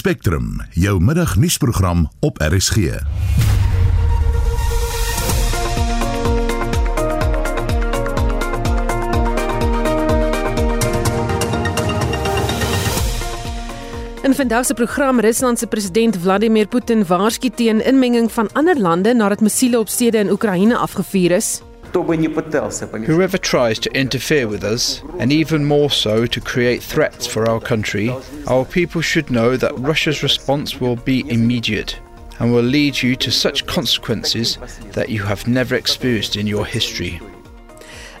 Spectrum, jou middagnuusprogram op RSG. In vandag se program Rusland se president Vladimir Putin waarsku teen inmenging van ander lande nadat missiele op stede in Oekraïne afgevuur is. Whoever tries to interfere with us, and even more so to create threats for our country, our people should know that Russia's response will be immediate and will lead you to such consequences that you have never experienced in your history.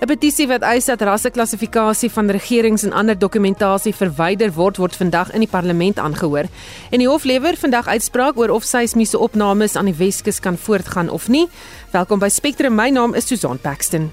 'n Petisie wat eis dat rasseklassifikasie van regerings en ander dokumentasie verwyder word, word vandag in die parlement aangehoor. En die hof lewer vandag uitspraak oor of seismiese opnames aan die Weskus kan voortgaan of nie. Welkom by Spectrum. My naam is Susan Paxton.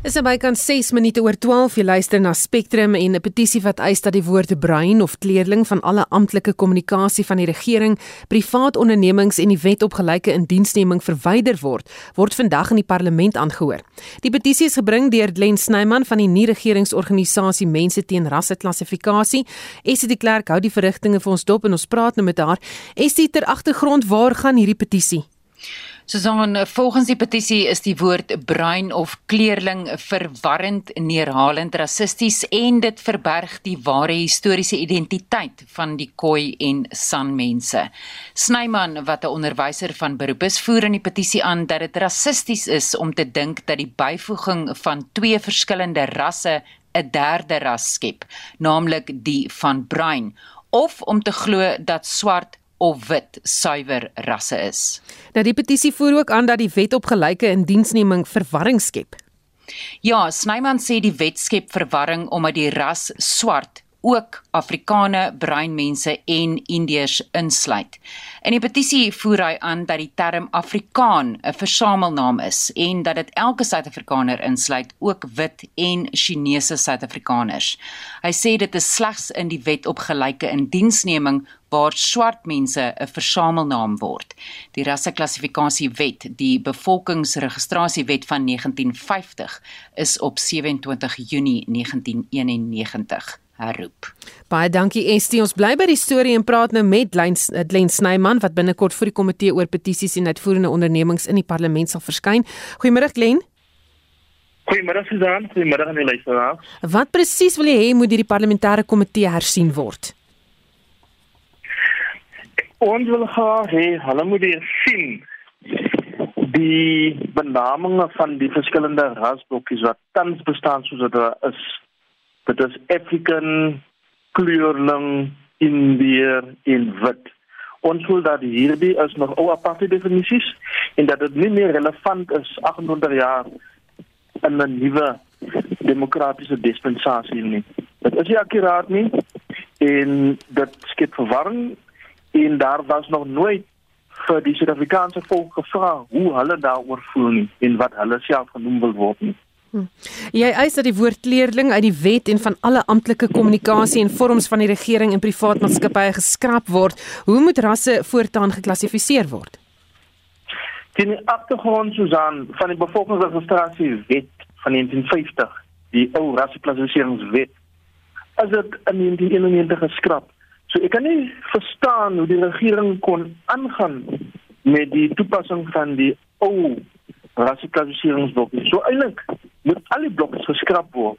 Dis naby kan 6 minute oor 12 jy luister na Spectrum en 'n petisie wat eis dat die woord brein of kleerling van alle amptelike kommunikasie van die regering, privaat ondernemings en die wet op gelyke indiensneming verwyder word, word vandag in die parlement aangehoor. Die petisie is gebring deur Glen Snyman van die nie-regeringsorganisasie Mense teen Rasseklassifikasie. Essie de Klerk hou die verrigtinge vir ons dop en ons praat nou met haar. Essie ter agtergrond, waar gaan hierdie petisie? Susan, volgens die petisie is die woord bruin of kleerling verwarrend, neerhalend, rassisties en dit verberg die ware historiese identiteit van die Khoi en San mense. Snyman, wat 'n onderwyser van beroep is, voer in die petisie aan dat dit rassisties is om te dink dat die byvoeging van twee verskillende rasse 'n derde ras skep, naamlik die van bruin, of om te glo dat swart of wit suiwer rasse is. Nou die petisie voer ook aan dat die wet op gelyke indiensneming verwarring skep. Ja, Snyman sê die wet skep verwarring omdat die ras swart ook Afrikane, bruin mense en Indiërs insluit. In die petisie voer hy aan dat die term Afrikaan 'n versamelnaam is en dat dit elke Suid-Afrikaner insluit, ook wit en Chinese Suid-Afrikaners. Hy sê dit is slegs in die wet op gelyke indiensneming waar swart mense 'n versamelnaam word. Die rasseklassifikasiewet, die bevolkingsregistrasiewet van 1950, is op 27 Junie 1991 herroep. Baie dankie Estie. Ons bly by die storie en praat nou met Glen Snyman wat binnekort vir die komitee oor petisies en uitvoerende ondernemings in die parlement sal verskyn. Goeiemôre Glen. Goeiemôre Susan, goeiemôre aan die luisteraars. Wat presies wil jy hê moet hierdie parlementêre komitee hersien word? Ons wil graag hê hulle moet hier sien die benamings van die verskillende rasblokkies wat tans bestaan soos dit is dit is African kleurling Indiër en wit. Ons voel dat hierdie is nog ou aparte definisies en dat dit nie meer relevant is 800 jaar in 'n nuwe demokratiese dispensasie nie. Dit is nie akuraat nie en dit skep verwarring en daar was nog nooit vir die Suid-Afrikaanse volk gevra hoe hulle daaroor voel nie en wat hulle self genoem wil word nie. Hm. Jy eis dat die woord kleerling uit die wet en van alle amptelike kommunikasie en vorms van die regering en privaat maatskappye geskraap word. Hoe moet rasse voortaan geklassifiseer word? Die agtergrond Susan van die bevolkingsregistrasie wet van 1950, die ou rasseklassifiseringswet, as dit in 1991 geskraap. So ek kan nie verstaan hoe die regering kon aangaan met die toepassing van die ou rasseklassifiseringsblokkie. So eintlik moet al die blokke geskraap word.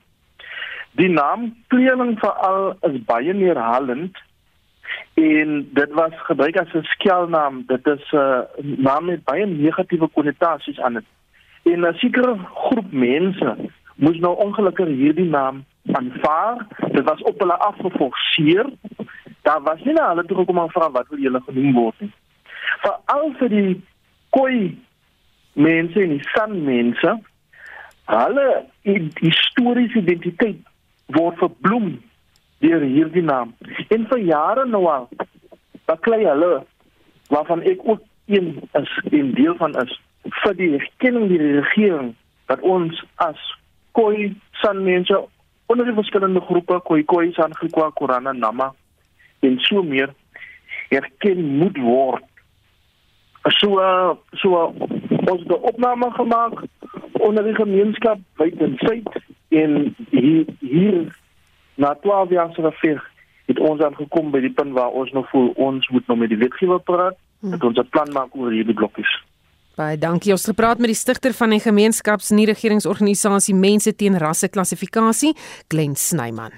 Die naam kleerling veral is baie neerhalend en dit was gebruik as 'n skelnaam. Dit is 'n uh, naam met baie negatiewe konnotasies aan dit. En 'n sekere groep mense moes nou ongelukkig hierdie naam aanvaar. Dit was op hulle afgeforceer. Daar was nie hulle toe gekom om vra wat wil julle genoem word nie. Veral vir die koi mense en die san mense hulle historiese identiteit word verbloem deur hierdie naam. En vir jare nou al baklei hulle waarvan ek ook een is een deel van is vir die erkenning die regering dat ons as koi san mense onder die verskillende groepe koi koi san gekwa korana nama en so meer erken moet word So so ons het 'n opname gemaak onder die gemeenskap buite Suid en hier hier na 12 jaar se regering het ons aangekom by die punt waar ons nog voel ons moet nou met die wetgewer praat hmm. dat ons 'n plan maak oor hierdie blokkies. Baie dankie. Ons het gepraat met die stigter van die gemeenskaps-nie-regeringsorganisasie Mense teen Rasse Klassifikasie, Glen Snyman.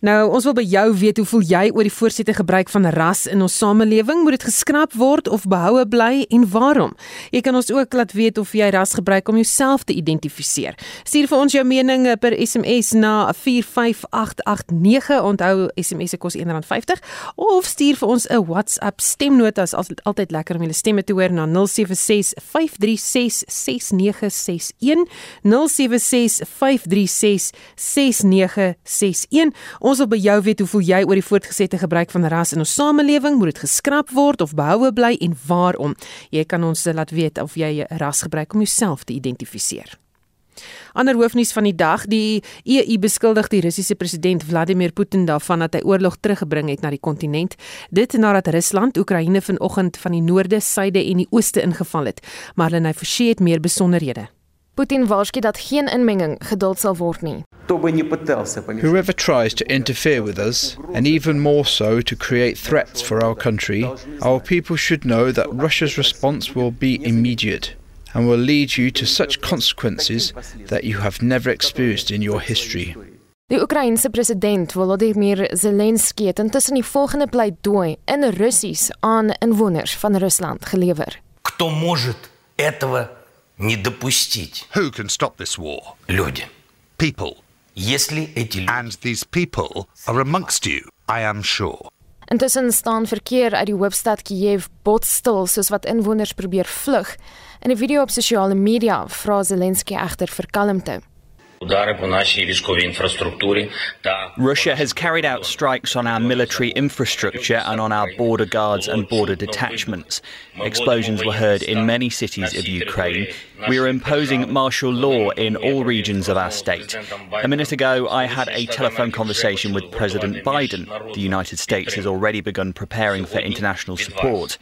Nou, ons wil by jou weet hoe voel jy oor die voorsitte gebruik van ras in ons samelewing? Moet dit geskraap word of behoue bly en waarom? Jy kan ons ook laat weet of jy ras gebruik om jouself te identifiseer. Stuur vir ons jou mening per SMS na 45889. Onthou SMS se kos R1.50 of stuur vir ons 'n WhatsApp stemnota. Is altyd altyd lekker om julle stemme te hoor na 0765366961. 0765366961. Ons wil by jou weet hoe voel jy oor die voortgesette gebruik van ras in ons samelewing? Moet dit geskraap word of behoue bly en waarom? Jy kan ons laat weet of jy ras gebruik om jouself te identifiseer. Ander hoofnuus van die dag: Die EU beskuldig die Russiese president Vladimir Putin daarvan dat hy oorlog teruggebring het na die kontinent. Dit nadat Rusland Oekraïne vanoggend van die noorde, suide en die ooste ingeval het. Marlene Forsie het meer besonderhede. Putin waarsku dat geen inmenging geduld sal word nie. Whoever tries to interfere with us, and even more so to create threats for our country, our people should know that Russia's response will be immediate and will lead you to such consequences that you have never experienced in your history. Die Oekraïense president Volodymyr Zelensky het intussen die volgende pleidooi in Russies aan inwoners van Rusland gelewer. Кто может этого не допустить? Who can stop this war? Люди. People. Если эти люди... And these people are amongst you, I am sure. Intussen staan verkeer uit die hoofstad Kiev botstil soos wat inwoners probeer vlug. In 'n video op sosiale media vra Zelensky egter vir kalmte. Russia has carried out strikes on our military infrastructure and on our border guards and border detachments. Explosions were heard in many cities of Ukraine. We are imposing martial law in all regions of our state. A minute ago, I had a telephone conversation with President Biden. The United States has already begun preparing for international support.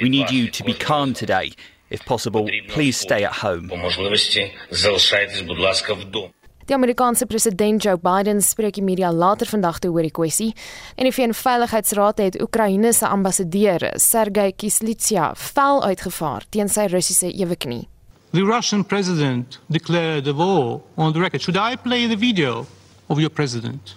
We need you to be calm today. If possible, please stay at home. Die Amerikaanse president Joe Biden spreek die media later vandag toe oor die kwessie en die VN-veiligheidsraad het Oekraïne se ambassadeur, Sergey Kislitsa, vel uitgevaar teen sy Russiese eweknie. The Russian president declared a war on the record. Should I play the video of your president?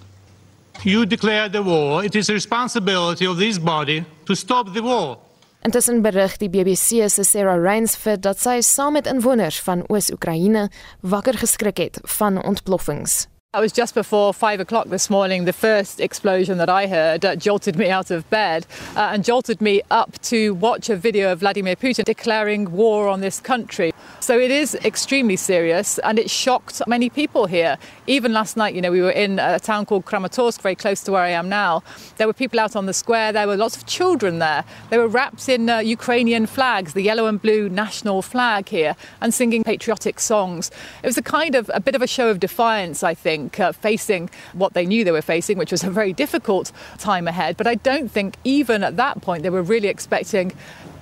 You declared the war. It is the responsibility of this body to stop the war. Intussen berig die BBC se Sarah Rainsford dat sy saam met inwoners van Oos-Oekraïne wakker geskrik het van ontploffings. It was just before five o'clock this morning. The first explosion that I heard uh, jolted me out of bed uh, and jolted me up to watch a video of Vladimir Putin declaring war on this country. So it is extremely serious and it shocked many people here. Even last night, you know, we were in a town called Kramatorsk, very close to where I am now. There were people out on the square, there were lots of children there. They were wrapped in uh, Ukrainian flags, the yellow and blue national flag here, and singing patriotic songs. It was a kind of a bit of a show of defiance, I think think, uh, facing what they knew they were facing, which was a very difficult time ahead. But I don't think even at that point they were really expecting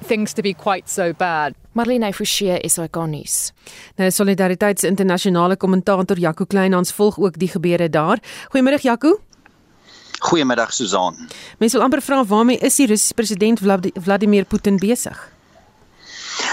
things to be quite so bad. Marlene Forsie is ikonies. Nou Solidariteits internasionale kommentator Jaco Kleinhans volg ook die gebeure daar. Goeiemôre Jaco. Goeiemiddag Susan. Mense wil amper vra waarmee is die Russiese president Vladimir Putin besig?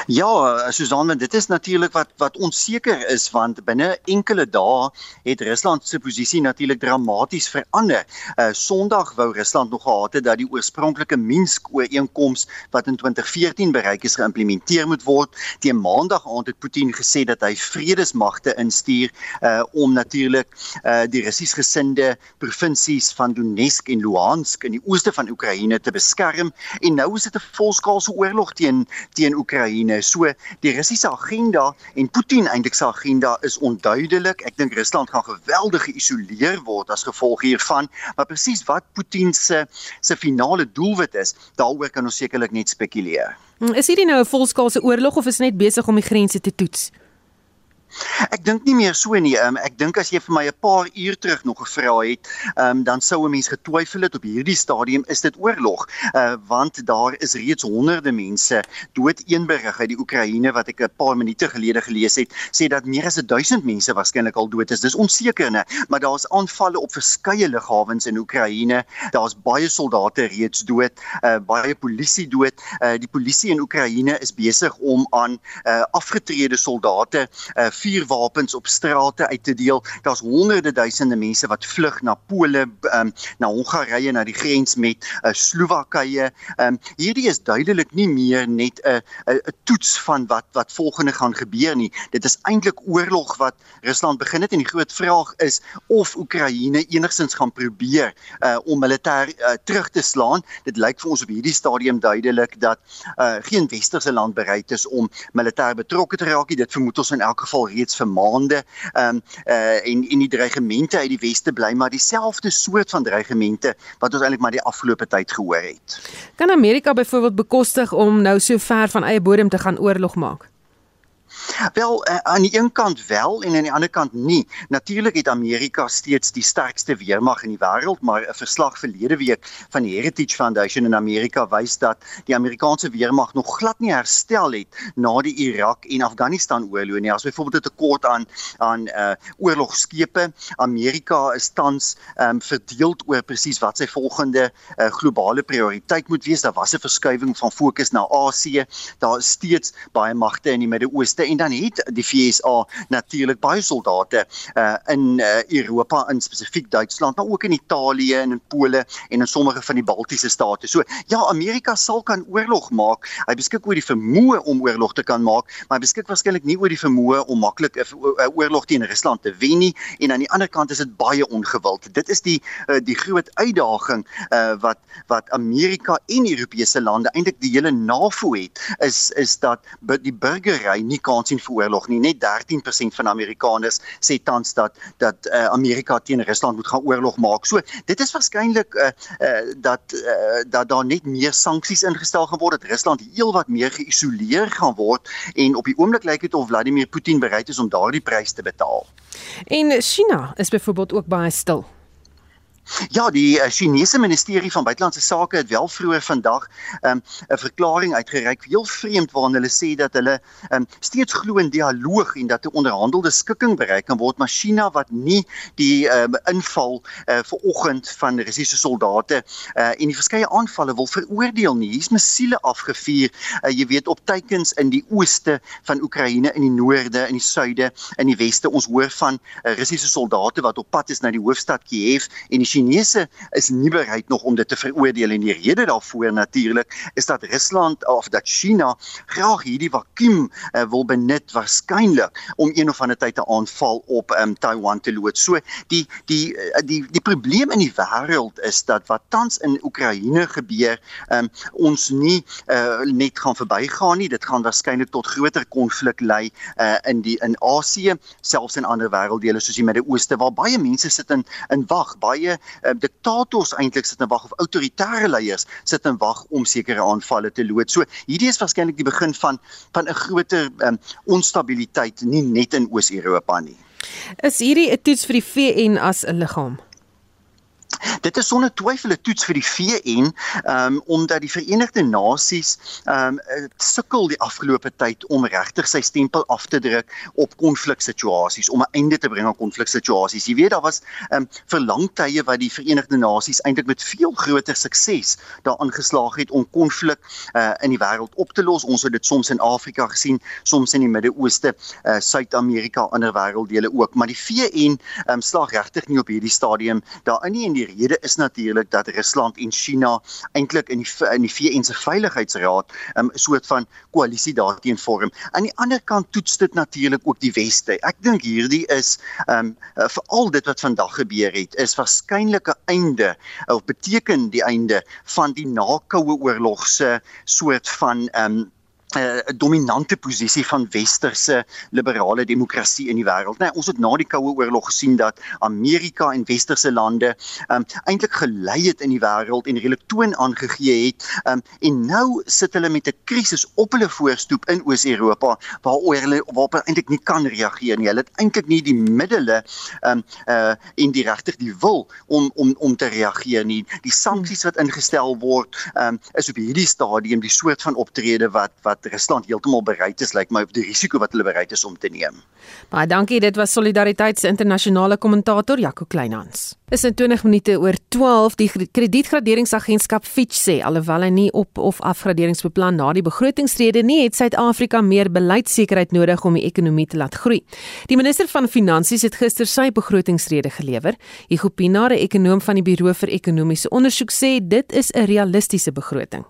Ja, Susan, dit is natuurlik wat wat onseker is want binne enkele dae het Rusland se posisie natuurlik dramaties verander. Uh Sondag wou Rusland nog gehad het dat die oorspronklike Minsk-ooreenkoms wat in 2014 bereik is geïmplementeer moet word. Teen Maandag aand het Putin gesê dat hy vredesmagte instuur uh om natuurlik uh die Russies gesinde provinsies van Donetsk en Luhansk in die ooste van Oekraïne te beskerm en nou is dit 'n volskaalse oorlog teen teen Oekraïne Oekraïne. So die Russiese agenda en Putin eintlik se agenda is onduidelik. Ek dink Rusland gaan geweldig geïsoleer word as gevolg hiervan, maar presies wat Putin se se finale doelwit is, daaroor kan ons sekerlik net spekuleer. Is hierdie nou 'n volskaalse oorlog of is net besig om die grense te toets? Ek dink nie meer so nie. Um, ek dink as jy vir my 'n paar uur terug nog gevra het, um, dan sou 'n mens getwyfel het op hierdie stadium is dit oorlog, uh, want daar is reeds honderde mense dood. Een berig uit die Oekraïne wat ek 'n paar minute gelede gelees het, sê dat meer as 1000 mense waarskynlik al dood is. Dis onseker, né? Maar daar's aanvalle op verskeie lughawens in Oekraïne. Daar's baie soldate reeds dood, uh, baie polisie dood. Uh, die polisie in Oekraïne is besig om aan uh, afgetrede soldate uh, vuurwapens op strate uit te deel. Daar's honderde duisende mense wat vlug na Pole, um, na Hongarye, na die grens met uh, Slowakye. Um, hierdie is duidelik nie meer net 'n 'n toets van wat wat volgende gaan gebeur nie. Dit is eintlik oorlog wat Rusland begin het en die groot vraag is of Oekraïne enigsins gaan probeer uh, om militêr uh, terug te slaan. Dit lyk vir ons op hierdie stadium duidelik dat uh, geen westerse land bereid is om militêr betrokke te raak. Dit vermoed ons in elk geval reeds vir maande. Um, uh, en en die dreigemente uit die weste bly maar dieselfde soort van dreigemente wat ons eintlik maar die afgelope tyd gehoor het. Kan Amerika byvoorbeeld bekostig om nou so ver van eie bodem te gaan oorlog maak? Wel uh, aan die een kant wel en aan die ander kant nie. Natuurlik het Amerika steeds die sterkste weermag in die wêreld, maar 'n verslag verlede week van die Heritage Foundation in Amerika wys dat die Amerikaanse weermag nog glad nie herstel het na die Irak en Afghanistan oorlog nie. As byvoorbeeld 'n tekort aan aan uh oorlogskepe, Amerika is tans um verdeel oor presies wat sy volgende uh globale prioriteit moet wees. Daar was 'n verskuiwing van fokus na Asië. Daar is steeds baie magte in die Midde-Ooste en dan het die FSA natuurlik baie soldate uh, in uh, Europa in spesifiek Duitsland maar ook in Italië en in Pole en in sommige van die Baltiese state. So ja, Amerika sal kan oorlog maak. Hy beskik oor die vermoë om oorlog te kan maak, maar hy beskik waarskynlik nie oor die vermoë om maklik 'n oorlog teen Rusland te wen nie en aan die ander kant is dit baie ongewild. Dit is die uh, die groot uitdaging uh, wat wat Amerika en Europese lande eintlik die hele NAVO het is is dat die burgery nie kan sien vir oorlog nie. Net 13% van Amerikaners sê tans dat dat uh, Amerika teen Rusland moet gaan oorlog maak. So dit is waarskynlik uh, uh, dat uh, dat daar net meer sanksies ingestel gaan word dat Rusland heelwat meer geïsoleer gaan word en op die oomblik lyk dit of Vladimir Putin bereid is om daardie prys te betaal. En China is byvoorbeeld ook baie stil. Ja, die uh, Chinese Ministerie van Buitelandse Sake het wel vroeër vandag 'n um, verklaring uitgereik, heel vreemd waarin hulle sê dat hulle um, steeds glo in dialoog en dat 'n onderhandelde skikking bereik kan word, maar China wat nie die um, inval uh, vanoggend van Russiese soldate uh, en die verskeie aanvalle wil veroordeel nie. Hier's missiele afgevuur, uh, jy weet op teikens in die ooste van Oekraïne, in die noorde, in die suide, in die weste. Ons hoor van uh, Russiese soldate wat op pad is na die hoofstad Kiev en die Chinese is nie bereid nog om dit te veroordeel en die rede daarvoor natuurlik is dat Rusland of dat China graag hierdie vakuum uh, wil benut waarskynlik om een of ander tyd 'n aanval op um, Taiwan te loods. So die die uh, die die probleem in die wêreld is dat wat tans in Oekraïne gebeur, um, ons nie uh, net gaan verbygaan nie. Dit gaan waarskynlik tot groter konflik lei uh, in die in Asië, selfs in ander wêrelddele soos die Midde-Ooste waar baie mense sit in in wag, baie uh, diktators eintlik sit en wag of autoritaire leiers sit en wag om sekere aanvalle te loods. So hierdie is waarskynlik die begin van van 'n groter um, onstabiliteit nie net in Oos-Europa nie. Is hierdie 'n toets vir die VN as 'n liggaam? Dit is sonder twyfel 'n toets vir die VN, um, omdat die Verenigde Nasies um sukkel die afgelope tyd om regtig sy stempel af te druk op konfliksituasies, om 'n einde te bring aan konfliksituasies. Jy weet daar was um vir lang tye wat die Verenigde Nasies eintlik met veel groter sukses daaraan geslaag het om konflik uh, in die wêreld op te los. Ons het dit soms in Afrika gesien, soms in die Midde-Ooste, uh, Suid-Amerika, ander wêrelddele ook, maar die VN um slaag regtig nie op hierdie stadium daarin nie en die rede is natuurlik dat Rusland en China eintlik in die in die VN se veiligheidsraad 'n um, soort van koalisie daarteen vorm. Aan die ander kant toets dit natuurlik ook die weste. Ek dink hierdie is um vir al dit wat vandag gebeur het, is waarskynlik 'n einde of beteken die einde van die nakoue oorlog se soort van um 'n uh, dominante posisie van westerse liberale demokrasie in die wêreld. Nou ons het na die Koue Oorlog gesien dat Amerika en westerse lande um, eintlik gelei het in die wêreld en redelik toon aangegee het. Um, en nou sit hulle met 'n krisis op hulle voorstoep in Oos-Europa waaroor hulle waarop hulle eintlik nie kan reageer nie. Hulle het eintlik nie die middele um, uh en die regtig die wil om om om te reageer nie. Die sanksies wat ingestel word um, is op hierdie stadium die soort van optrede wat wat Rusland heeltemal bereid is, lyk like my op die risiko wat hulle bereid is om te neem. Baie dankie, dit was Solidariteit se internasionale kommentator Jaco Kleinhans. Is in 20 minute oor 12 die kredietgraderingsagentskap Fitch sê alhoewel hy nie op of afgraderingsbeplan na die begrotingsrede nie, het Suid-Afrika meer beleidsekerheid nodig om die ekonomie te laat groei. Die minister van Finansies het gister sy begrotingsrede gelewer. Hugo Pinaar, 'n ekonom van die Buro vir Ekonomiese Onderzoek, sê dit is 'n realistiese begroting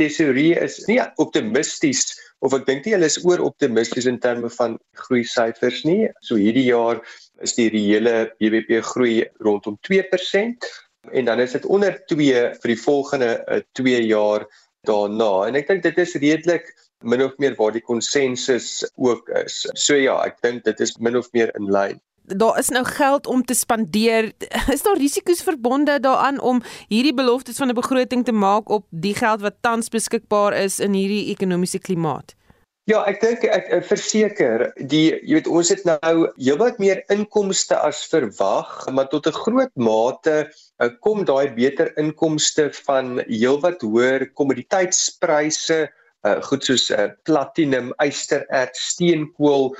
tesorie is nie optimisties of ek dink nie hulle is oor optimisties in terme van groei syfers nie. So hierdie jaar is die reële BBP groei rondom 2% en dan is dit onder 2 vir die volgende 2 uh, jaar daarna. En ek dink dit is redelik min of meer waar die konsensus ook is. So ja, ek dink dit is min of meer in lyn daar is nou geld om te spandeer. Is daar risiko's verbonde daaraan om hierdie beloftes van 'n begroting te maak op die geld wat tans beskikbaar is in hierdie ekonomiese klimaat? Ja, ek dink ek, ek verseker die jy weet ons het nou heelwat meer inkomste as verwag, maar tot 'n groot mate uh, kom daai beter inkomste van heelwat hoër kommoditeitspryse uh, goed soos uh, platinum, ystererts, steenkool.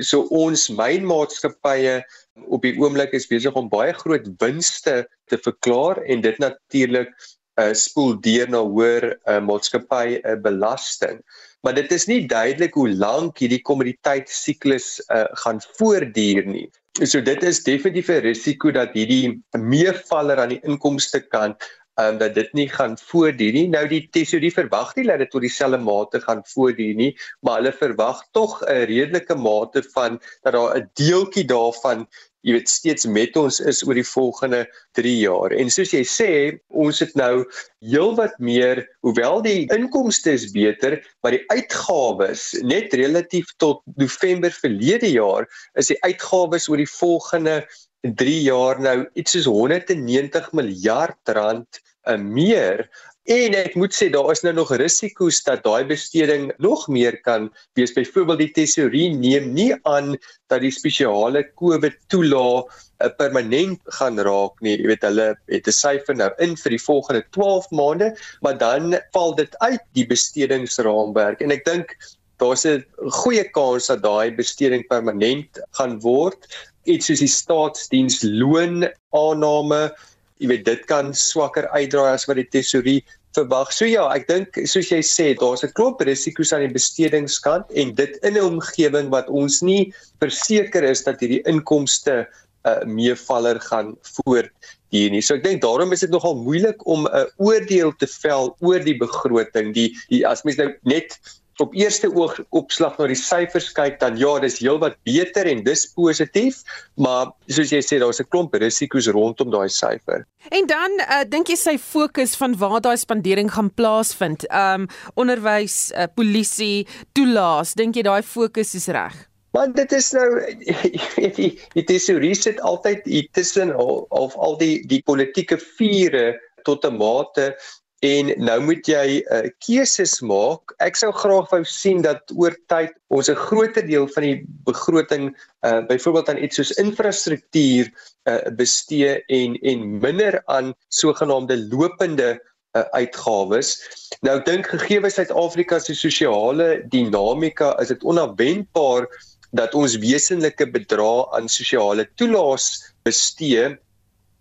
So ons mynmaatskappye op die oomblik is besig om baie groot winste te verklaar en dit natuurlik uh, spoel deur na hoër uh, maatskappy uh, belasting. Maar dit is nie duidelik hoe lank hierdie kommoditeitsiklus uh, gaan voortduur nie. So dit is definitief 'n risiko dat hierdie meevaller aan die inkomste kant um, dat dit nie gaan voortduur nie. Nou die tesorie verwag nie dat dit tot dieselfde mate gaan voortduur nie, maar hulle verwag tog 'n redelike mate van dat daar 'n deeltjie daarvan jy weet steeds met ons is oor die volgende 3 jaar. En soos jy sê, ons het nou heelwat meer, hoewel die inkomste is beter, maar die uitgawes net relatief tot November verlede jaar is die uitgawes oor die volgende 3 jaar nou iets soos 190 miljard rand uh, meer en ek moet sê daar is nou nog risiko's dat daai besteding nog meer kan wees. Byvoorbeeld die tesorie neem nie aan dat die spesiale COVID toelaag uh, permanent gaan raak nie. Jy weet hulle het 'n syfer nou in vir die volgende 12 maande, maar dan val dit uit die bestedingsraamwerk en ek dink daar's 'n goeie kans dat daai besteding permanent gaan word iets soos die staatsdiensloon aanname jy weet dit kan swakker uitdraai as wat die tesorie verwag. So ja, ek dink soos jy sê, daar's 'n klomp risiko's aan die bestedingskant en dit in 'n omgewing wat ons nie verseker is dat hierdie inkomste 'n uh, meevaller gaan voort hier nie. So ek dink daarom is dit nogal moeilik om 'n oordeel te vel oor die begroting. Die, die as mens nou net op eerste oog opslag na die syfers kyk dan ja, dis heelwat beter en dis positief, maar soos jy sê daar's 'n klomp risiko's rondom daai syfer. En dan uh, dink jy sy fokus van waar daai spandering gaan plaasvind, um onderwys, uh, polisie, toelaas, dink jy daai fokus is reg? Want dit is nou jy, die tesorie sit altyd hier tussen al, al al die die politieke vure tot 'n mate En nou moet jy uh, keuses maak. Ek sou graag wou sien dat oor tyd ons 'n groter deel van die begroting uh byvoorbeeld aan iets soos infrastruktuur uh bestee en en minder aan sogenaamde lopende uh, uitgawes. Nou dink gegee Suid-Afrika se sosiale dinamika is dit onverwendbaar dat ons wesenlike bedrae aan sosiale toelaas bestee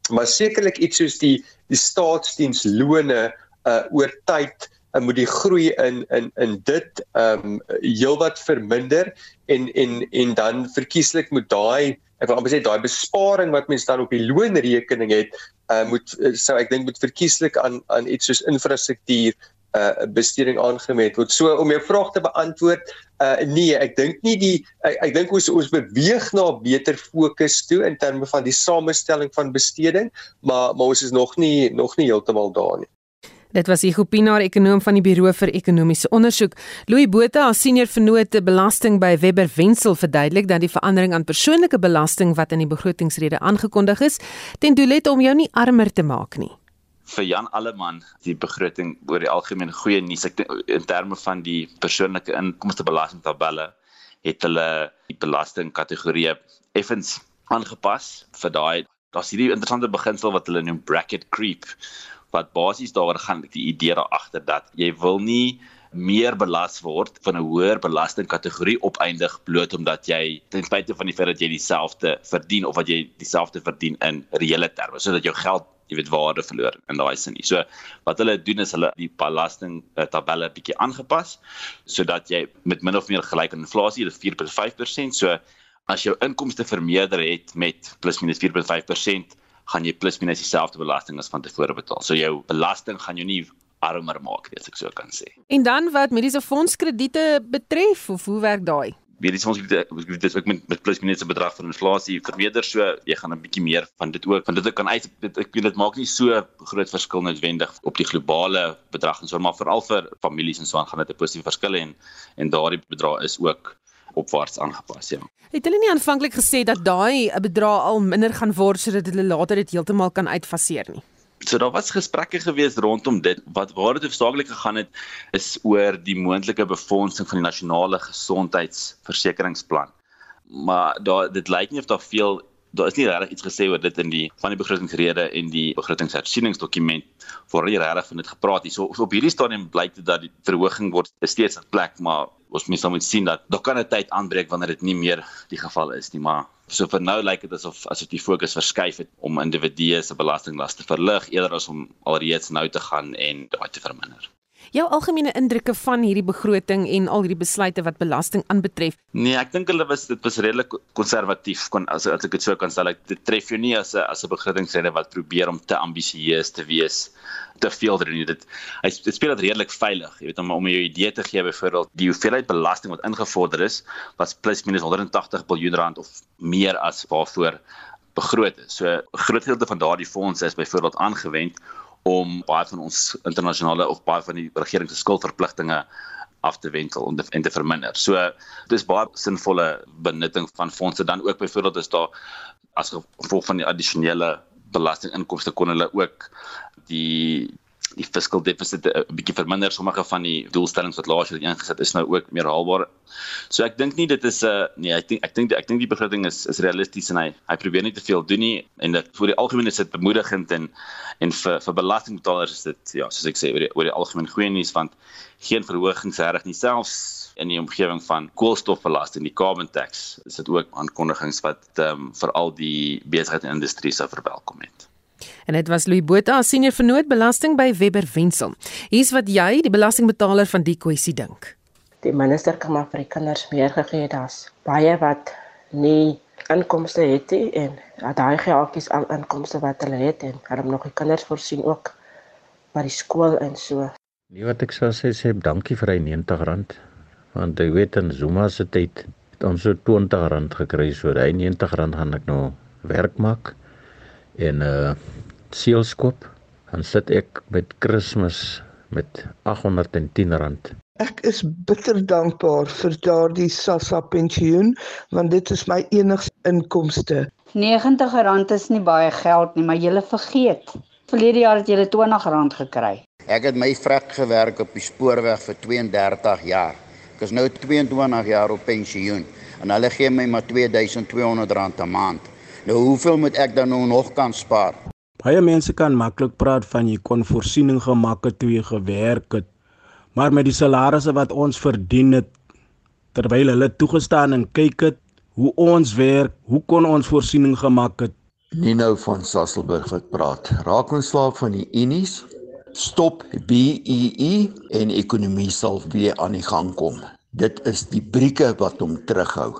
maar sekerlik iets soos die die staatsdienslone uh oor tyd uh, moet die groei in in in dit um heelwat verminder en en en dan verkieslik moet daai ek wil amper sê daai besparing wat mense dan op die loonrekening het uh moet uh, sou ek dink moet verkieslik aan aan iets soos infrastruktuur uh besteding aangemet word. So om jou vraag te beantwoord, uh nee, ek dink nie die ek, ek dink ons ons beweeg na beter fokus toe in terme van die samestelling van besteding, maar maar ons is nog nie nog nie heeltemal daar nie. Dit was Hugo Pinaar, ekonom van die Buro vir Ekonomiese Onderzoek. Louis Botha, as senior vernoot belasting by Webber Wensel, verduidelik dat die verandering aan persoonlike belasting wat in die begrotingsrede aangekondig is, ten doel het om jou nie armer te maak nie vir Jan Alleman die begroting oor die algemeen goeie nuus ek in terme van die persoonlike inkomstebelasting tabelle het hulle die belastingkategorieë effens aangepas vir daai daar's hierdie interessante beginsel wat hulle noem bracket creep wat basies daaroor gaan die idee daar agter dat jy wil nie meer belas word van 'n hoër belastingkategorie opeindig bloot omdat jy ten spyte van die feit dat jy dieselfde verdien of wat jy dieselfde verdien in reële terme sodat jou geld jy weet waarde verloor in daai sin nie. So wat hulle doen is hulle die belasting uh, tabelle bietjie aangepas sodat jy met min of meer gelyk aan inflasie, dit is 4.5%. So as jou inkomste vermeerder het met plus minus 4.5%, gaan jy plus minus dieselfde belasting as van tevore betaal. So jou belasting gaan jou nie armer maak, as ek so kan sê. En dan wat mediese fondskrediete betref, of hoe werk daai? mediese fonds dit ook met met plus minus 'n bedrag van inflasie vermeerder so jy gaan 'n bietjie meer van dit ook van dit kan uit dit, ek weet dit maak nie so groot verskil noodwendig op die globale bedrag en so maar veral vir families en so aan gaan dit 'n positiewe verskil en en daardie bedrag is ook opwaarts aangepas ja. Het hulle nie aanvanklik gesê dat daai bedrag al minder gaan word sodat hulle later dit heeltemal kan uitfaseer nie? So daar was gesprekke gewees rondom dit wat waar dit hoofsaaklik gegaan het is oor die moontlike befondsing van die nasionale gesondheidsversekeringsplan. Maar daar dit lyk nie of daar veel daar is nie regtig iets gesê oor dit in die van die begrotingsrede en die begrotingshersieningsdokument voor hier regtig van dit gepraat hier. So, so op hierdie stadium blyk dit dat die verhoging word steeds 'n plek, maar ons moet moet sien dat daar kan 'n tyd aanbreek wanneer dit nie meer die geval is nie, maar so vir nou lyk dit asof asof die fokus verskuif het om individue se belastinglas te verlig eerder as om alreeds nou te gaan en daai te verminder. Jou algemene indrukke van hierdie begroting en al hierdie besluite wat belasting aanbetref? Nee, ek dink hulle was dit was redelik konservatief kon as, as ek dit sou kan stel. Dit tref jou nie as 'n as 'n begrotingsrede wat probeer om te ambisieus te wees te veel erin dit hy dit speel dit redelik veilig jy weet om om jou idee te gee byvoorbeeld die hoeveelheid belasting wat ingevorder is was plus minus 180 miljard rand of meer as waarvoor begroot is so 'n groot gedeelte van daardie fondse is byvoorbeeld aangewend om baie van ons internasionale of baie van die regering se skuldverpligtinge af te wendel en, en te verminder. So dis baie sinvolle benutting van fondse dan ook byvoorbeeld is daar as gevolg van die addisionele belastinginkomste kon hulle ook die die fiscal deficit 'n bietjie verminder sommige van die doelstellings wat laas jaar ingeset is nou ook meer haalbaar. So ek dink nie dit is 'n uh, nee, ek dink ek dink ek dink die begroting is is realisties en hy hy probeer nie te veel doen nie en dit vir die algemeen is dit bemoedigend en en vir vir belastingbetalers is dit ja, soos ek sê oor die oor die algemeen goeie nuus want geen verhogings reg nie selfs in die omgewing van koolstofbelasting, die carbon tax. Is dit ook aankondigings wat ehm um, vir al die besigheid en industrie sou verwelkom het. En dit was Louis Botha, senior vernoot belasting by Webber Wensel. Hier's wat jy, die belastingbetaler van die kwessie dink. Die minister kan maar vir die kinders meer gegee das. Baie wat nie inkomste het nie en daai geldjies al inkomste wat hulle het en hulle nog die kinders voorsien ook by die skool en so. Nee wat ek sou sê sê dankie vir hy R90 want ek weet in Zuma se tyd het ons so R20 gekry so hy R90 gaan ek nou werk maak en uh seelskoop dan sit ek met Kersfees met R810. Ek is bitter dankbaar vir daardie SASSA pensioen want dit is my enigste inkomste. R90 is nie baie geld nie, maar jy vergeet. Verlede jaar het jy R20 gekry. Ek het my vrek gewerk op die spoorweg vir 32 jaar. Ek is nou 22 jaar op pensioen en hulle gee my maar R2200 'n maand. Nou hoeveel moet ek dan nou nog kan spaar? Baie mense kan maklik praat van jy kon voorsiening gemaak het toe jy gewerk het. Maar met die salarisse wat ons verdien het terwyl hulle toegestaan en kyk het hoe ons werk, hoe kon ons voorsiening gemaak het? Nie nou van Sasselburg wat praat. Raak ons slaap van die unies. Stop BEE en ekonomie sal weer aan die gang kom. Dit is die brieke wat hom terughou.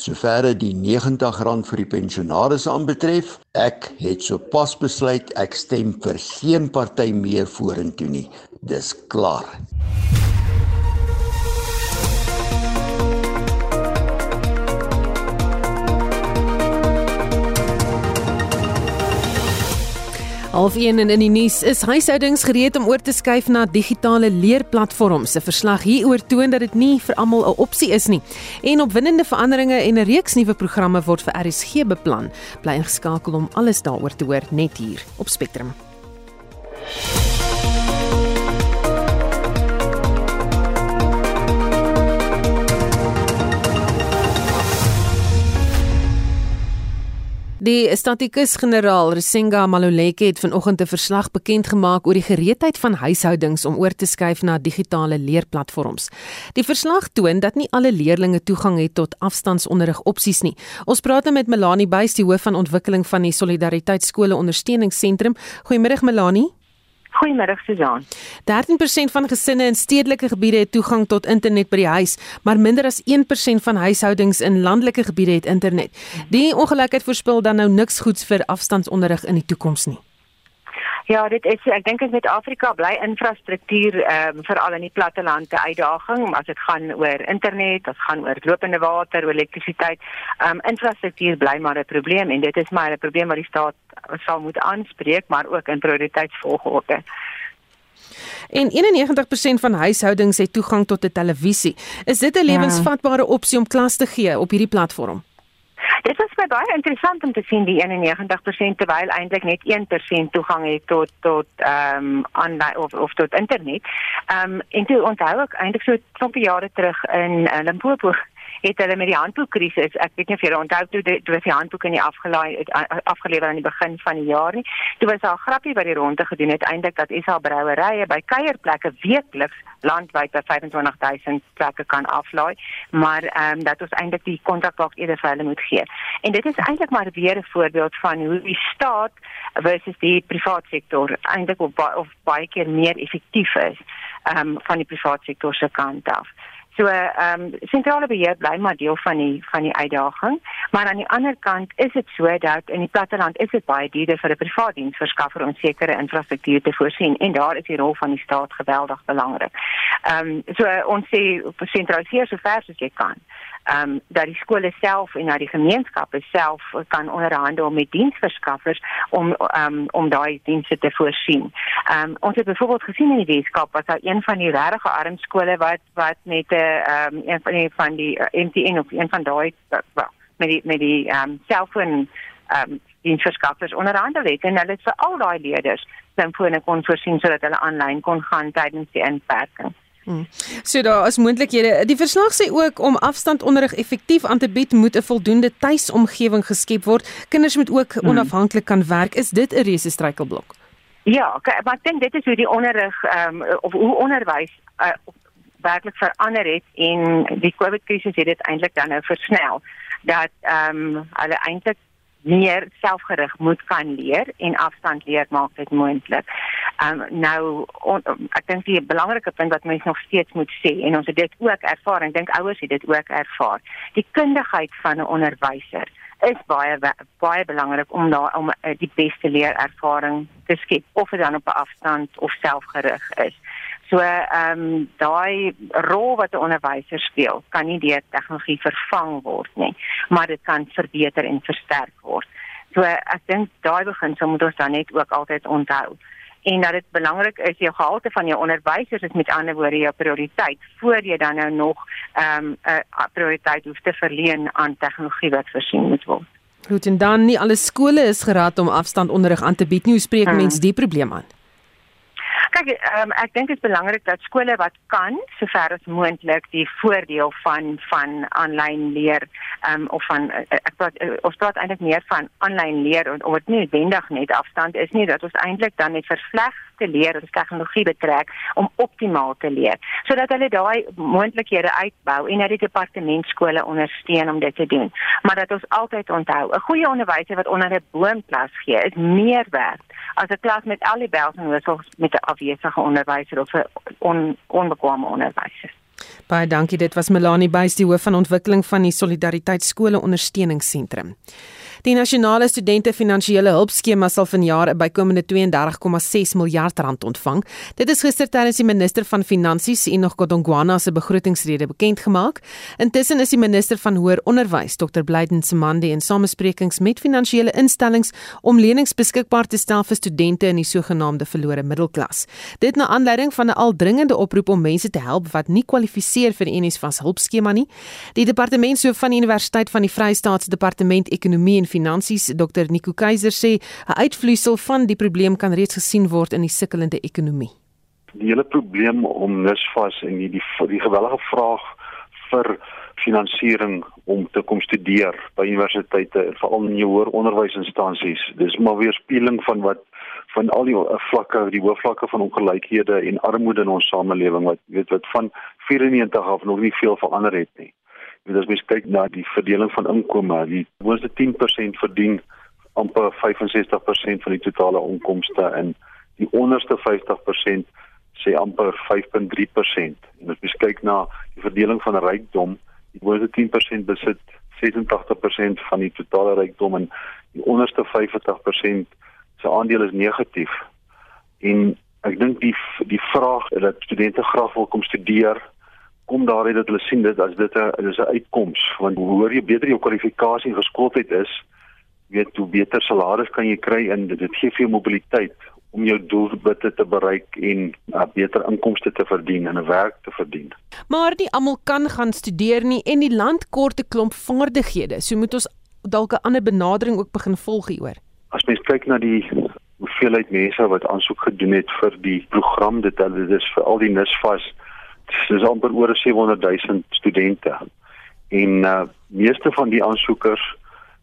Soverre die R90 vir die pensionaars aanbetref, ek het sopas besluit ek stem vir geen party meer vorentoe nie. Dis klaar. Half 1 in die nuus is huishoudings gereed om oor te skuif na digitale leerplatforms. 'n Verslag hieroor toon dat dit nie vir almal 'n opsie is nie. En opwindende veranderinge en 'n reeks nuwe programme word vir RSG beplan. Bly ingeskakel om alles daaroor te hoor net hier op Spectrum. Die statikus-generaal Risenga Maluleke het vanoggend 'n verslag bekend gemaak oor die gereedheid van huishoudings om oor te skuif na digitale leerplatforms. Die verslag toon dat nie alle leerders toegang het tot afstandsonderrig opsies nie. Ons praat nou met Melanie Buys, die hoof van ontwikkeling van die Solidariteit Skole Ondersteuningsentrum. Goeiemôre Melanie. Goeiemôre Susan. 13% van gesinne in stedelike gebiede het toegang tot internet by die huis, maar minder as 1% van huishoudings in landelike gebiede het internet. Die ongelykheid voorspel dan nou niks goeds vir afstandsonderrig in die toekoms nie. Ja, dit is ek dink in Suid-Afrika bly infrastruktuur ehm um, veral in die platteland 'n uitdaging, as dit gaan oor internet, as gaan oor lopende water, oor elektrisiteit. Ehm um, infrastruktuur bly maar 'n probleem en dit is maar 'n probleem wat die staat sal moet aanspreek, maar ook in prioriteitsvolgorde. En 91% van huishoudings het toegang tot 'n televisie. Is dit 'n ja. lewensvatbare opsie om klas te gee op hierdie platform? Dit was my baie interessant om te sien die 91% terwyl eintlik net 1% toegang het tot tot ehm um, online of of tot internet. Ehm um, en toe onthou ek eintlik so 'n klompie jare terug in uh, Limpopo het hulle met die handboekkrisis, ek weet nie of julle onthou toe toe was die handboek in die afgelaai afgelewer aan die begin van die jaar nie. Toe was daar 'n grappie wat die ronde gedoen het eintlik dat SA brouerye by kuierplekke weekliks landwyd by 25000 plekke kan aflaai, maar ehm um, dat ons eintlik die kontrakboek eerder vir hulle moet gee. En dit is eintlik maar weer 'n voorbeeld van hoe die staat versus die private sektor eintlik op, op baie keer meer effektief is ehm um, van die private sektor se kant af. So ehm um, sentrale beheer bly maar deel van die van die uitdaging, maar aan die ander kant is dit so dat in die platteland is dit baie duurder vir 'n privaat diensverskaffer om sekere infrastruktuur te voorsien. En daar is die rol van die staat geweldig belangrik. Ehm um, so ons sê sentraliseer so ver as jy kan ehm um, dat die skole self en dat die gemeenskappe self kan onderhandel met diensverskaffers om ehm um, om daai dienste te voorsien. Ehm um, ons het byvoorbeeld gesien in die Weskaap was daar een van die regte arm skole wat wat met 'n ehm um, een van die van die eh, MTN of een van daai uh, met die met die ehm um, selfoon ehm um, diensverskaffers onderhandel het en hulle het vir al daai leerders selfone kon voorsien sodat hulle aanlyn kon gaan tydens die inperking. Hmm. So daar is moontlikhede. Die verslag sê ook om afstandonderrig effektief aan te bied, moet 'n voldoende tuisomgewing geskep word. Kinders moet ook hmm. onafhanklik kan werk. Is dit 'n reuse struikelblok? Ja, maar ek dink dit is hoe die onderrig ehm um, of hoe onderwys uh, werklik verander het en die COVID krisis het dit eintlik dan nou versnel dat ehm um, hulle eintlik meer selfgerig moet kan leer en afstand leer maak dit moontlik. Um nou on, ek dink die belangrike punt wat mense nog steeds moet sê en ons het dit ook ervaar en dink ouers het dit ook ervaar. Die kundigheid van 'n onderwyser is baie baie belangrik om daar om uh, die beste leerervaring te skep of dit dan op 'n afstand of selfgerig is. So ehm um, daai rol wat 'n onderwyser speel, kan nie deur tegnologie vervang word nie, maar dit kan verbeter en versterk word. So ek dink daai beginsel moet ons dan net ook altyd onthou en dat dit belangrik is jou gehalte van jou onderwysers is met ander woorde jou prioriteit voor jy dan nou nog ehm um, 'n prioriteit hoef te verleen aan tegnologie wat voorsien moet word. Goed en dan nie alle skole is geraad om afstandonderrig aan te bied nie. Hoe spreek hmm. mense die probleem aan? Kyk, um, ek dink dit is belangrik dat skole wat kan, sover as moontlik, die voordeel van van aanlyn leer um, of van uh, ek praat uh, ons praat eintlik meer van aanlyn leer of dit nie noodwendig net afstand is nie, dat ons eintlik dan net versleg te leer of tegnologie betrek om optimaal te leer sodat hulle daai moontlikhede uitbou en dat die departement skole ondersteun om dit te doen maar dat ons altyd onthou 'n goeie onderwyser wat onder 'n boom klas gee is meer werd as 'n klas met al die bels en whistles met 'n afwesige onderwyser of 'n on, onbekwame onderwyser Baie dankie. Dit was Melanie Buys, die hoof van ontwikkeling van die Solidariteit Skole Ondersteuningsentrum. Die nasionale studente finansiële hulpskema sal vanjaar 'n bykomende 32,6 miljard rand ontvang. Dit is gister tydens die minister van Finansies, Enoch Godongwana se begrotingsrede bekend gemaak. Intussen is die minister van Hoër Onderwys, Dr. Blyden Semande, in samesprekings met finansiële instellings om lenings beskikbaar te stel vir studente in die sogenaamde verlore middelklas. Dit na aanleiding van 'n al dringende oproep om mense te help wat nie kwalifiseer vir die NSFAS hulpskema nie. Die departementshoof van die Universiteit van die Vrystaat se Departement Ekonomie en Finansies, Dr. Nico Keiser sê 'n uitvloeisel van die probleem kan reeds gesien word in die sukkelende ekonomie. Die hele probleem om NSFAS en die die, die gewellige vraag vir finansiering om te kom studeer by universiteite en veral in hoër onderwysinstansies. Dis maar weer spieeling van wat van al die vlakke, die hoë vlakke van ongelykhede en armoede in ons samelewing wat weet wat van 94 af nog nie veel verander het nie. Weet as mens kyk na die verdeling van inkomste, die boonste 10% verdien amper 65% van die totale inkomste en die onderste 50% sê amper 5.3%. En as mens kyk na die verdeling van rykdom, die boonste 10% besit 86% van die totale rykdom en die onderste 50% se aandeel is negatief. En ek dink die die vraag dat studente graag wil kom studeer kom daaruit dat hulle sien dit as dit 'n is 'n uitkoms want hoe hoor jy beter jou kwalifikasie en geskooldheid is weet hoe beter salaris kan jy kry en dit, dit gee vir jou mobiliteit om jou doelwitte te bereik en uh, beter inkomste te verdien en 'n werk te verdien. Maar nie almal kan gaan studeer nie en die land kort 'n klomp vaardighede. So moet ons dalk 'n ander benadering ook begin volg hieroor. As mens kyk na die hoeveelheid mense wat aansoek gedoen het vir die program, dit dit is vir al die NSFAS dis amper oor 700 000 studente. En uh meeste van die aansoekers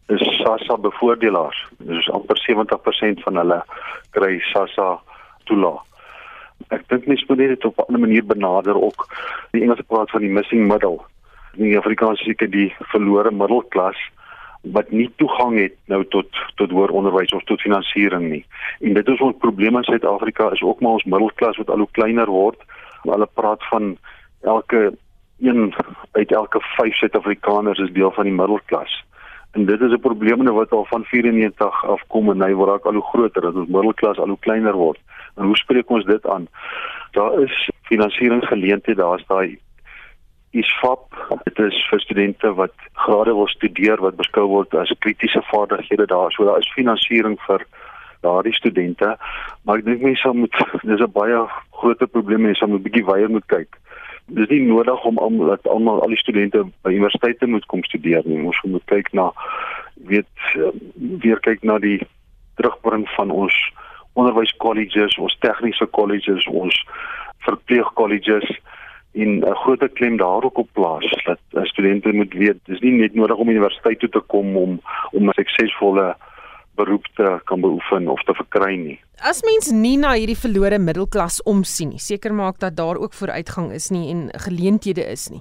is SASSA bevoordelaars. Dis amper 70% van hulle kry SASSA toelaag. Ek dink mens moet dit op 'n manier benader ook. Die Engelse praat van die missing middle. Die Afrikaans sê die verlore middelklas wat nie toegang het nou tot tot hoër onderwys of tot finansiering nie. En dit is ons probleem in Suid-Afrika is ook maar ons middelklas wat al hoe kleiner word. Hulle praat van elke een uit elke 5 Suid-Afrikaners is deel van die middelklas. En dit is 'n probleem wat al van 94 afkom en hy word al hoe groter dat ons middelklas al hoe kleiner word. En hoe spreek ons dit aan? Daar is finansieringsgeleenthede, daar's daai ISFAP. Dit is vir studente wat grade wil studeer wat beskou word as kritiese vaardighede daar. So daar is finansiering vir daardie studente, maar ek dink mense moet dis 'n baie groot probleem mense moet 'n bietjie wyer moet kyk dis nie nodig om almal dat almal al die studente by universiteite moet kom studeer nie. Ons moet kyk na weet weer kyk na die terugbring van ons onderwyskolleges, ons tegniese kolleges, ons verpleegkolleges in 'n groter klem daarop op plaas dat studente moet weet dis nie net nodig om universiteit toe te kom om om 'n suksesvolle beroep te kan beoefen of te verkry nie. As mens nie na hierdie verlore middelklas omsien nie, seker maak dat daar ook vooruitgang is nie en geleenthede is nie.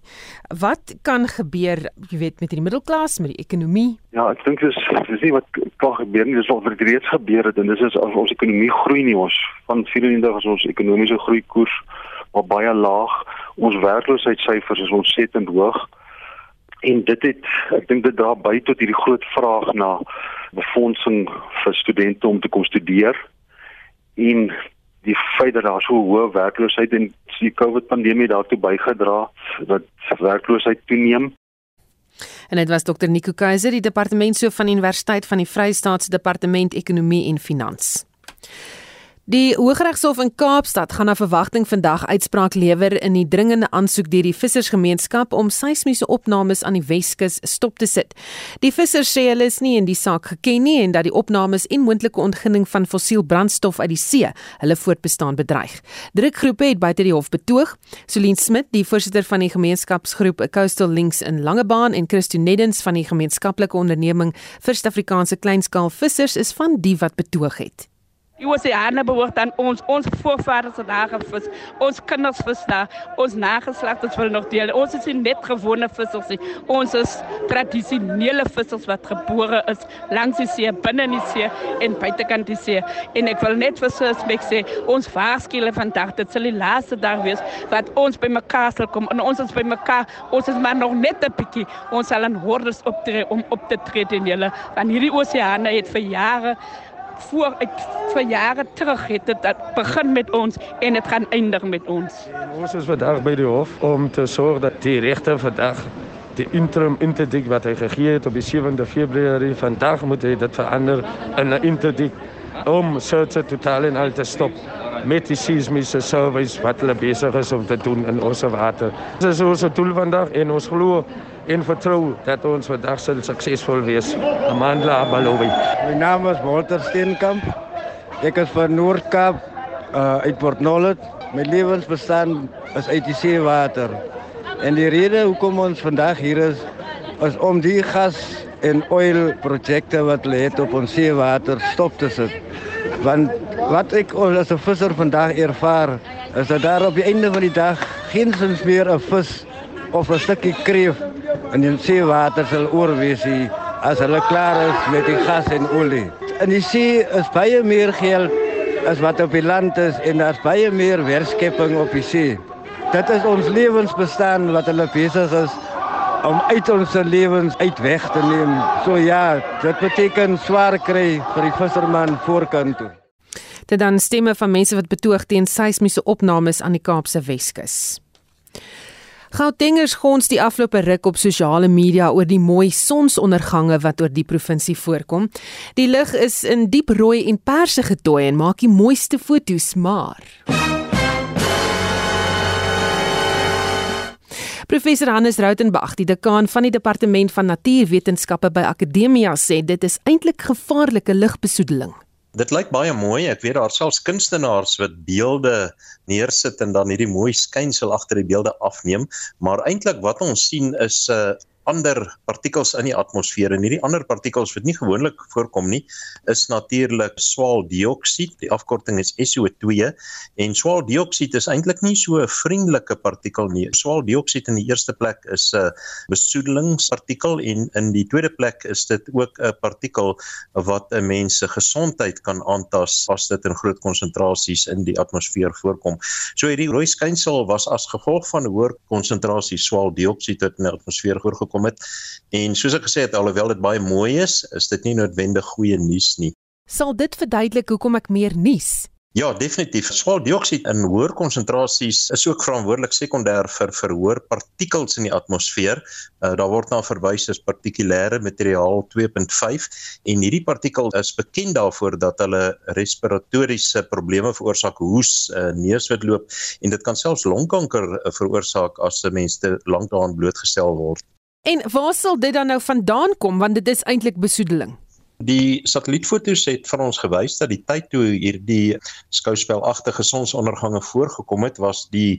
Wat kan gebeur, jy weet, met hierdie middelklas, met die ekonomie? Ja, ek dink dis dis nie wat kan gebeur nie, dis wat reeds gebeur het en dis is as ons ekonomie groei nie, ons van 94 as ons ekonomiese groei koers maar baie laag, ons werkloosheidssyfers is ontsettend hoog en dit het ek dink dit dra by tot hierdie groot vraag na befondsing vir studente om te kom studeer en die feit dat daar so hoë werkloosheid en die COVID pandemie daartoe bygedra dat werkloosheid toeneem En dit was Dr Nico Keiser, die departementshoof van Universiteit van die Vrystaatse Departement Ekonomie en Finansies. Die Hooggeregshof in Kaapstad gaan na verwagting vandag uitspraak lewer in die dringende aansoek deur die vissersgemeenskap om seismiese opnames aan die Weskus stop te sit. Die vissers sê hulle is nie in die saak geken nie en dat die opnames en moontlike ontginning van fossiel brandstof uit die see hulle voortbestaan bedreig. Drukgroepe het buite die hof betoog. Solien Smit, die voorsitter van die gemeenskapsgroep Coastal Links in Langebaan en Christo Neddens van die gemeenskaplike onderneming vir Suid-Afrikaanse kleinskaal vissers is van die wat betoog het. Die oseane behoort aan ons. Ons voorvaders het daar gevis. Ons kinders vis daar. Ons nageslagtes wil nog deel. Ons is net gewone vissers. Ons is tradisionele vissers wat gebore is langs die see, binne in die see en buitekant die see. En ek wil net vir Suspek sê, ons vaarskiele vandag, dit sal die laaste dag wees wat ons by mekaar sal kom. En ons is by mekaar. Ons is maar nog net 'n bietjie. Ons sal in hordes optree om op te tree teen julle. Want hierdie oseane het vir jare voor ek vir jare terug het dit begin met ons en dit gaan eindig met ons. Ons is vandag by die hof om te sorg dat die regter vandag die interim interdikt wat hy gegee het op die 7de Februarie vandag moet hy dit verander in 'n interdikt om search totaal en al te stop met die seismiese surveys wat hulle besig is om te doen in ons water. Dit is ons doel vandag en ons glo en vertrou dat ons vandag sal suksesvol wees. Amanda Abalowi. My naam is Walter Steenkamp. Ek is van Noord-Kaap uh, uit Port Nolloth. My lewensbestaan is uit die seewater. En die rede hoekom ons vandag hier is is om die gas en oil projekte wat het op ons seewater stop te sit. Want wat ek as 'n visser vandag ervaar, is dat daar op die einde van die dag geen sins meer 'n vis of 'n stukkie kreef in die seewater sal oorwees as hulle klaar is met die gas en olie. In die see is baie meer geld as wat op die land is en daar's baie meer werkskepping op die see. Dit is ons lewensbestaan wat hulle besig is om uit ons lewens uit weg te neem. So ja, dit beteken swaar kry vir die visserman voorkant toe. Dit dan stemme van mense wat betoog teen seismiese opnames aan die Kaapse Weskus. Gautengers gons die afgelope ruk op sosiale media oor die mooi sonsondergange wat oor die provinsie voorkom. Die lig is in diep rooi en perse getooi en maak die mooiste foto's, maar Professor Hannes Rautenbach, die dekaan van die departement van natuurwetenskappe by Akademia sê dit is eintlik gevaarlike ligbesoedeling. Dit lyk baie mooi. Ek weet daar selfs kunstenaars wat beelde neersit en dan hierdie mooi skynsel agter die beelde afneem, maar eintlik wat ons sien is 'n uh, ander partikels in die atmosfeer en hierdie ander partikels wat nie gewoonlik voorkom nie is natuurlik swaaldioksied die afkorting is SO2 en swaaldioksied is eintlik nie so 'n vriendelike partikel nie. Swaaldioksied in die eerste plek is 'n besoedelingspartikel en in die tweede plek is dit ook 'n partikel wat 'n mens se gesondheid kan aantas as dit in groot konsentrasies in die atmosfeer voorkom. So hierdie rooi skynsel was as gevolg van hoër konsentrasie swaaldioksied wat in die atmosfeer voorgekom gekom het. En soos ek gesê het, alhoewel dit baie mooi is, is dit nie noodwendig goeie nuus nie. Sal dit verduidelik hoekom ek meer nuus? Ja, definitief. Swaaldioksied in hoër konsentrasies is ook verantwoordelik sekondêr vir verhoor partikels in die atmosfeer. Uh, daar word na verwys as partikulêre materiaal 2.5 en hierdie partikel is bekend daarvoor dat hulle respiratoriese probleme veroorsaak, hoes, uh, neuswitloop en dit kan selfs longkanker uh, veroorsaak as 'n mens te lank daaraan blootgestel word. En waar sal dit dan nou vandaan kom want dit is eintlik besoedeling? Die satellietfoto's het vir ons gewys dat die tyd toe hierdie skouspelagtige sonsondergange voorgekom het was die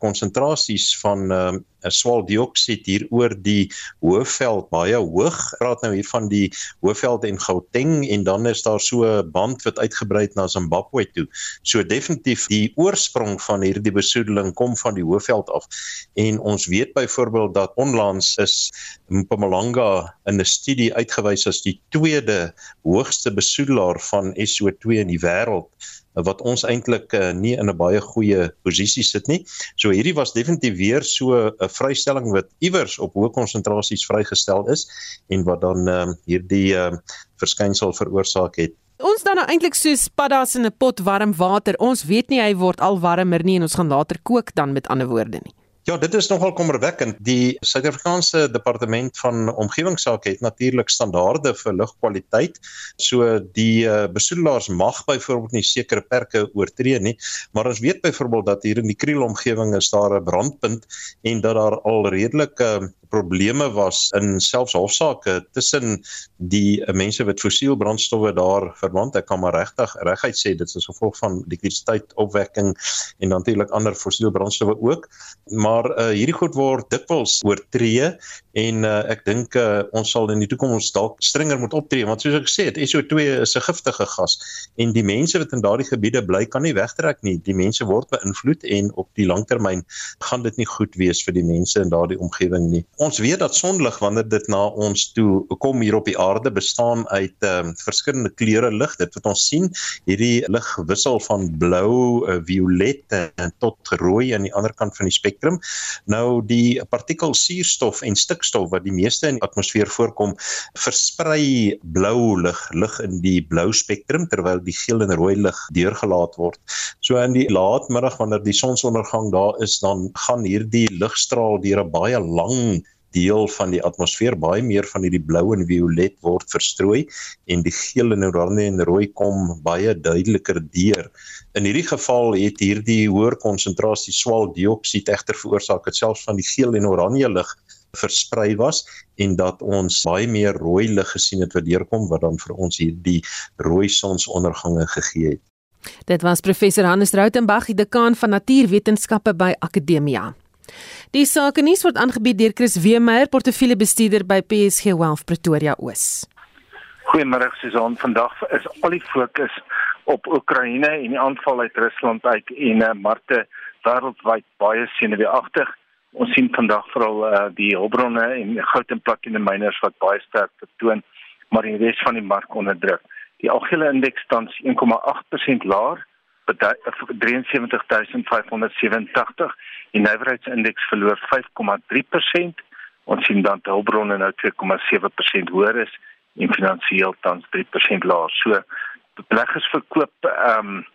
konsentrasies uh, van uh, swaaldioksied hier oor die Hoëveld baie hoog. Praat nou hier van die Hoëveld en Gauteng en dan is daar so 'n band wat uitgebrei het na Zimbabwe toe. So definitief die oorsprong van hierdie besoedeling kom van die Hoëveld af. En ons weet byvoorbeeld dat onlangs is Mpumalanga in 'n studie uitgewys as die tweede hoogste besoedelaar van SO2 in die wêreld wat ons eintlik uh, nie in 'n baie goeie posisie sit nie. So hierdie was definitief weer so 'n vrystelling wat iewers op hoë konsentrasies vrygestel is en wat dan uh, hierdie uh, verskynsel veroorsaak het. Ons dan nou eintlik so paddas in 'n pot warm water. Ons weet nie hy word al warmer nie en ons gaan later kook dan met ander woorde nie. Ja, dit is nogal kommerwekkend. Die Suid-Afrikaanse Departement van Omgewingsake het natuurlik standaarde vir lugkwaliteit. So die uh, besoedelaars mag byvoorbeeld nie sekere perke oortree nie, maar ons weet byvoorbeeld dat hier in die Kriel omgewing is daar 'n brandpunt en dat daar al redelike uh, probleme was in selfs hofsaake tussen die uh, mense wat fossiel brandstowwe daar verwant. Ek kan maar regtig reguit sê dit is gevolg van elektrisiteitsopwekking en natuurlik ander fossiel brandstowwe ook. Maar uh, hierdie goed word dikwels oortree en uh, ek dink uh, ons sal in die toekoms dalk strenger moet optree want soos ek gesê het SO2 is 'n giftige gas en die mense wat in daardie gebiede bly kan nie wegtrek nie. Die mense word beïnvloed en op die langtermyn gaan dit nie goed wees vir die mense in daardie omgewing nie. Ons weet dat sonlig wanneer dit na ons toe kom hier op die aarde bestaan uit um, verskillende kleure lig. Dit wat ons sien, hierdie lig wissel van blou, uh, violet en tot rooi aan die ander kant van die spektrum. Nou die partikel suurstof en stikstof wat die meeste in die atmosfeer voorkom, versprei blou lig, lig in die blou spektrum terwyl die geel en rooi lig deurgelaat word. So in die laatmiddag wanneer die sonsondergang daar is, dan gaan hierdie ligstraal deur 'n baie lang deel van die atmosfeer baie meer van hierdie blou en violet word verstrooi en die geel en oranje en rooi kom baie duideliker deur. In hierdie geval het hierdie hoër konsentrasie swaldioksied egter veroorsaak dit selfs van die geel en oranje lig versprei was en dat ons baie meer rooi lig gesien het wat deurkom wat dan vir ons hierdie rooi sonsondergange gegee het. Dit was professor Hannes Rautenbach, die dekaan van natuurwetenskappe by Akademia. Die sake nuus word aangebied deur Chris Weemeyer, portefeuljebestuurder by PSG Wealth Pretoria Oos. Goeiemôre Susan, vandag is al die fokus op Oekraïne en die aanval uit Rusland uit en uh, markte wêreldwyd baie senuweeagtig. Ons sien vandag veral uh, die hulpbronne en goud en platina myners wat baie sterk vertoon, maar die res van die mark onder druk. Die algehele indeks tans 1,8% laer 73587. Die nywerheidsindeks verloor 5,3%. Ons sien dan hulpbronne nou 2,7% hoër is en finansiëel tans 3% laer. So beleggers verkoop ehm um,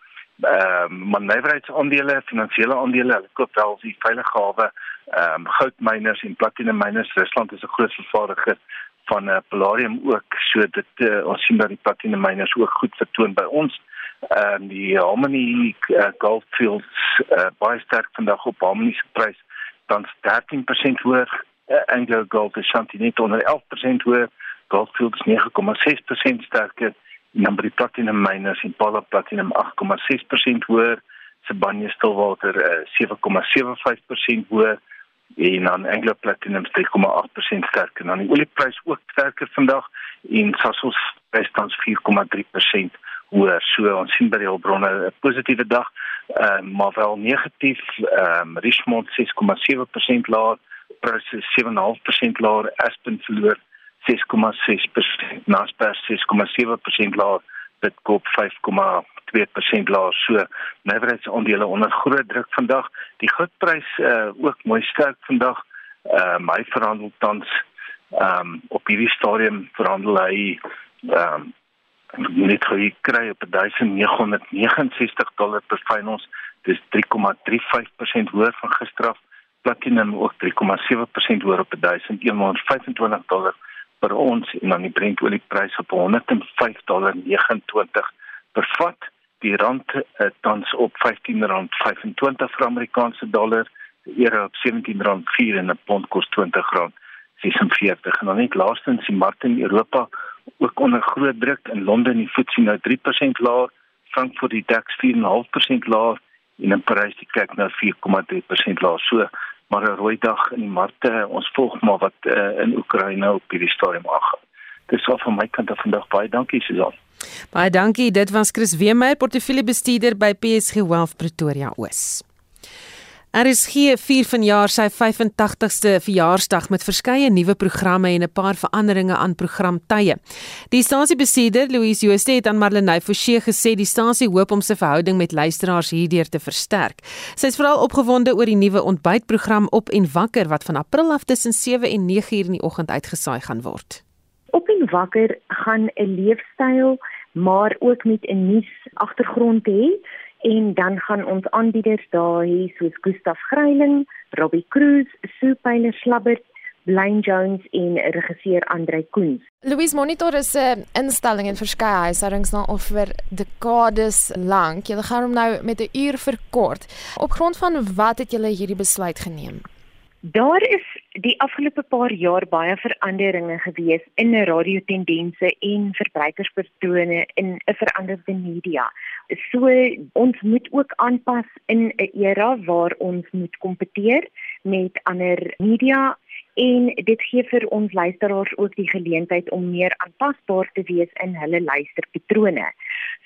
ehm um, maar nywerheidsaandele, finansiële aandele, hulle koop wel die veilige hawe ehm um, goudmyners en platinum myners. Rusland is 'n groot vervaardiger van uh, palladium ook. So dit uh, ons sien dat die platinum myners ook goed vertoon by ons ehm um, die Harmony uh, Goldfields uh, baie sterk vandag op Harmony se prys. Dan 13% hoër. Uh, Anglo Gold is Shanti net onder 11% hoër. Goldfields 9,6% sterker en dan by die Platinum Miners in Paula Platinum 8,6% hoër. Sibanye Stillwater uh, 7,75% hoër. En dan Anglo Platinum 3,8% sterker. En dan die olieprys ook sterker vandag. En Sasol prys tans 4,3% hoër. So ons sien by die hulpbronne 'n positiewe dag, uh, maar wel negatief. Ehm um, Richmond 6,7% laer, Prus 7,5% laer, Aspen verloor 6,6%, Naspers 6,7% laer, Bitcoin 5,2% laer. So Navrats aandele onder groot druk vandag. Die goudprys uh, ook mooi sterk vandag. Ehm uh, hy verhandel tans ehm um, op hierdie stadium verhandel hy ehm um, net gekry op 1969 dollar per ons dis 3,35% hoër van gister af. Platinum ook 3,7% hoër op 1125 dollar per ons. En dan die Brent oliepryse op 105 dollar 29 per vat. Die rand uh, tans op 15 rand 25 vir Amerikaanse dollar. Die euro op 17 rand 4 en 'n pond kos 20 rand 46 en dan net laastens die markte in Europa ook onder groot druk in Londen die FTSE nou 3% laer, Frankfurt die DAX 4.5% laer en in Parys die kyk nou 4.3% laer. So maar 'n rooi dag in die markte. Ons volg maar wat uh, in Oekraïne op hierdie stadium aangaan. Dis al van my kant af vandag baie dankie Susan. Baie dankie. Dit was Chris Weemeyer, portefeuljebestuurder by PSG Wealth Pretoria Oos. RSG vier vanjaar sy 85ste verjaarsdag met verskeie nuwe programme en 'n paar veranderinge aan programtye. Die stasiebestuurder Louise Jooste het aan Marlenae Forsie gesê die stasie hoop om sy verhouding met luisteraars hierdeur te versterk. Sy is veral opgewonde oor die nuwe ontbytprogram Op en Wakker wat van April af tussen 7 en 9 uur in die oggend uitgesaai gaan word. Op en Wakker gaan 'n leefstyl maar ook met 'n nuus agtergrond hê en dan gaan ons aanbieders daar hê soos Gustaf Greiling, Robbie Cruz, Sue Pyler Slabbert, Blaine Jones en regisseur Andre Koens. Louise Monitor is 'n instelling in verskeie huishoudings nou al vir dekades lank. Julle gaan hom nou met 'n uur verkort. Op grond van wat het julle hierdie besluit geneem? Daar is die afgelope paar jaar baie veranderinge gewees in radiotendense en verbruikerspatrone in 'n veranderde media. So ons moet ook aanpas in 'n era waar ons moet kompeteer met ander media en dit gee vir ons luisteraars ook die geleentheid om meer aanpasbaar te wees in hulle luisterpatrone.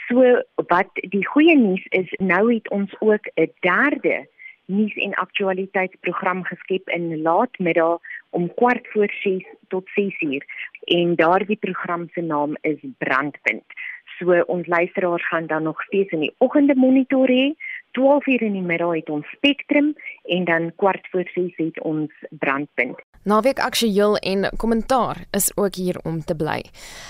So wat die goeie nuus is, nou het ons ook 'n derde nuus en aktualiteitsprogram geskep in laatmiddag om kwart voor 6 tot 6 uur en daardie program se naam is Brandpunt. So ons luisteraars gaan dan nog steeds in die oggende monitor hê. 12 uur in die middag het ons Spectrum en dan kwart voor 6 het ons Brandpunt. Naweek aktueel en kommentaar is ook hier om te bly.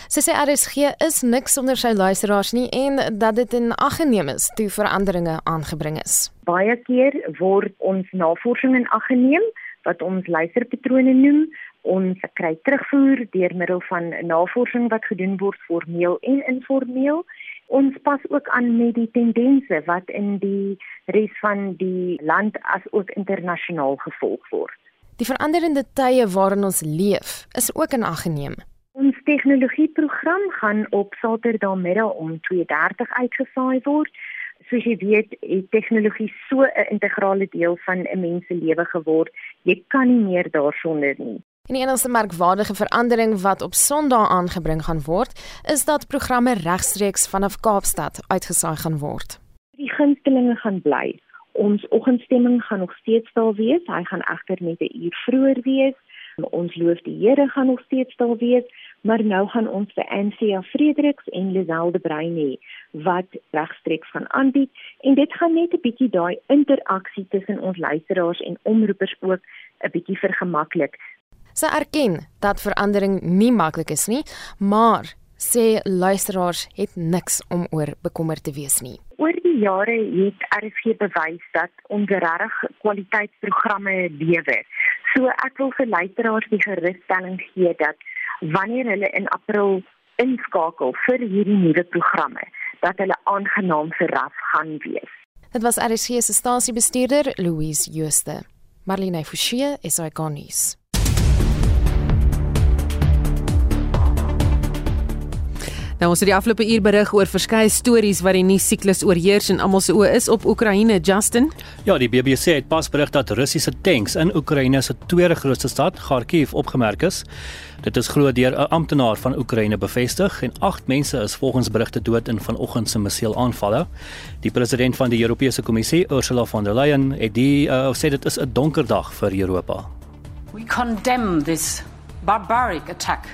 Sy sê RSG is niks sonder sy luisteraars nie en dat dit in ag geneem is toe veranderinge aangebring is. Baie keer word ons navorsing in ag geneem wat ons luisterpatrone noem. Ons kry terugvoer deur middel van navorsing wat gedoen word formeel en informeel. Ons pas ook aan met die tendense wat in die res van die land as ook internasionaal gevolg word. Die veranderende tye waarin ons leef, is ook in ag geneem. Ons tegnologieprogram gaan op Saterdagmiddag om 2:30 uitgesaai word. Soos jy weet, het tegnologie so 'n integrale deel van 'n mens se lewe geword. Jy kan nie meer daarsonder nie. En die enigste merkwaardige verandering wat op Sondag aangebring gaan word, is dat programme regstreeks vanaf Kaapstad uitgesaai gaan word. Die gunstelinge gaan bly. Ons oggendstemming gaan nog steeds daar wees. Hy gaan egter net 'n uur vroeër wees. Ons loof die Here gaan nog steeds daar wees, maar nou gaan ons vir Ansia Fredericks en Liselde Brein hê wat regstreeks gaan aanbied en dit gaan net 'n bietjie daai interaksie tussen ons luisteraars en omroepers ook 'n bietjie vergemaklik. Sy erken dat verandering nie maklik is nie, maar sê luisteraars het niks om oor bekommerd te wees nie. Oor die jare het RSG bewys dat ons regtig kwaliteitsprogramme lewer. So ek wil vir luisteraars die gerusstelling gee dat wanneer hulle in April inskakel vir hierdie nuwe programme, dat hulle aangenaam verras gaan wees. Dit was RSG se stasiebestuurder Louise Jooste. Marlene Forsie is ikonies. Nou ons het die afgelope uur berig oor verskeie stories wat die nuus siklus oorheers en almal se oë is op Oekraïne, Justin. Ja, die BBC het pas berig dat Russiese tanks in Oekraïne se tweede grootste stad, Kharkiv, opgemerk is. Dit is glo deur 'n amptenaar van Oekraïne bevestig en 8 mense is volgens berigte dood in vanoggend se missielaanvalle. Die president van die Europese Kommissie, Ursula von der Leyen, het die uh, sê dit is 'n donker dag vir Europa. We condemn this barbaric attack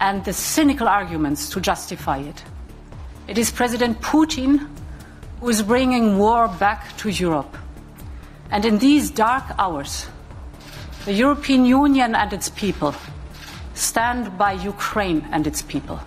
and the cynical arguments to justify it. It is President Putin who is bringing war back to Europe. And in these dark hours, the European Union and its people stand by Ukraine and its people.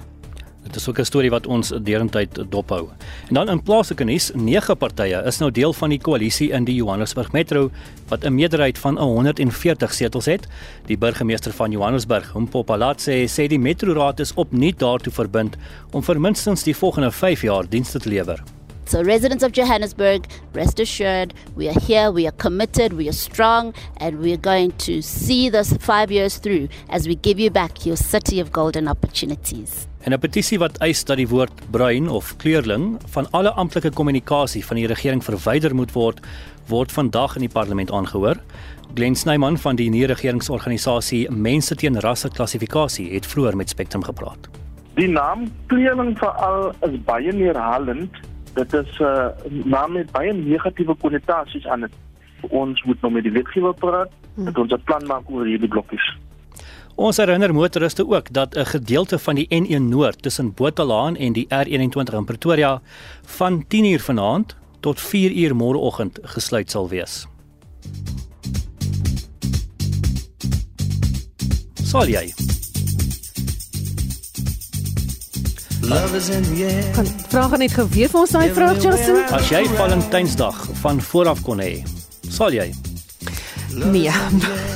Dit is ook 'n storie wat ons derentyd dophou. En dan in plaaslike nuus, nege partye is nou deel van die koalisie in die Johannesburg Metro wat 'n meerderheid van 140 setels het. Die burgemeester van Johannesburg, Mpopalatse, sê die metroraad is opnuut daartoe verbind om vir minstens die volgende 5 jaar dienste te lewer. So, residents of Johannesburg, rest assured, we are here, we are committed, we are strong, and we are going to see this five years through as we give you back your city of golden opportunities. En 'n petisie wat eis dat die woord bruin of kleurling van alle amptelike kommunikasie van die regering verwyder moet word, word vandag in die parlement aangehoor. Glenn Snyman van die nie-regeringsorganisasie Mense teen Rasse Klassifikasie het vroeër met Spectrum gepraat. Die naam kleurling veral is baie neerhalend. Dit is 'n uh, naam met baie negatiewe konnotasies aan dit. Ons moet nou met die wetgewer praat, hmm. dat ons 'n plan maak oor hierdie blokkies. Ons herinner motoriste ook dat 'n gedeelte van die N1 Noord tussen Botawil en die R21 in Pretoria van 10:00 vanaand tot 4:00 môreoggend gesluit sal wees. Sal jy? Vraag net geweet vir ons daai vraag Justin. As jy Valentynsdag van vooraf kon hê, sal jy? Nee.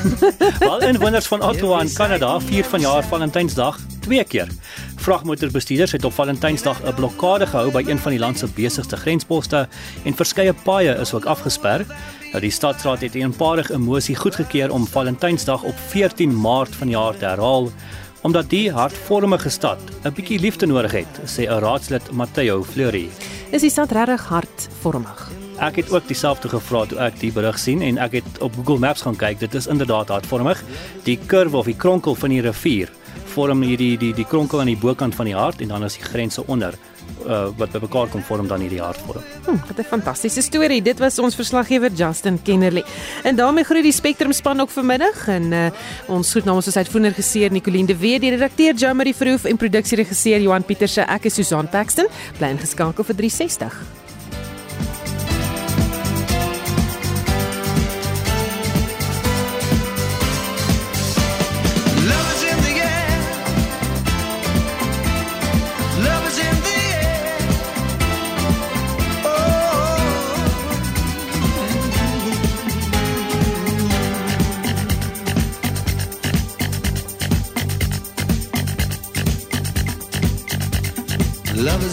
Al inwoners van Ottawa in Kanada vier vanjaar Valentynsdag twee keer. Vragmotorbestuurders het op Valentynsdag 'n blokkade gehou by een van die land se besigste grensposte en verskeie paaie is ook afgesper. Nou die stadsraad het 'n eenparig emosie goedgekeur om Valentynsdag op 14 Maart vanjaar te herhaal omdat die hartvormige stad 'n bietjie liefde nodig het, sê 'n raadslid Matteo Fleury. Is die stad regtig hartvormig? Ek het ook dieselfde gevra toe ek die berig sien en ek het op Google Maps gaan kyk. Dit is inderdaad hartvormig. Die kurwe of die kronkel van die rivier vorm hierdie die die kronkel aan die bokant van die hart en dan is die grense onder uh, wat bymekaar kom vorm dan hierdie hartvorm. Hm, wat 'n fantastiese storie. Dit was ons verslaggewer Justin Kennerly. En daarmee groet die Spectrum span ook vanmiddag en uh, ons groet namens ons uitvoerende regisseur Nicoline de Wet, die redakteur Jamie Verhoef en produksieregisseur Johan Pieterse. Ek is Susan Paxton. Bly ingeskakel vir 360.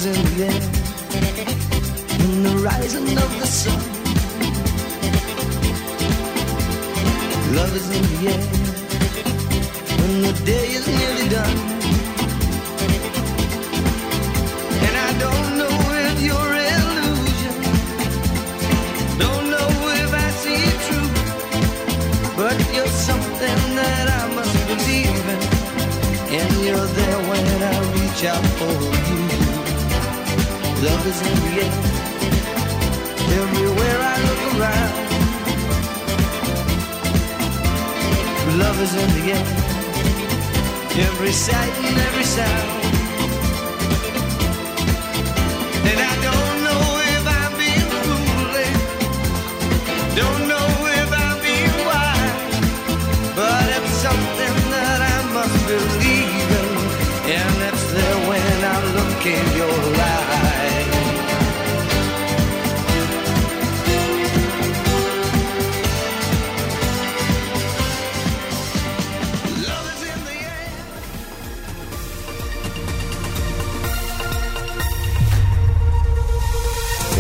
In the air, in the rising of the sun. Love is in the air, when the day is nearly done. And I don't know if you're illusion, don't know if I see it true, but you're something that I must believe in, and you're there when I reach out for. Love is in the air. Everywhere I look around. Love is in the air. Every sight and every sound. And I don't know if I'm being foolish. Don't know if I'm being wise. But it's something that I must believe in. And it's there when I look in your eyes.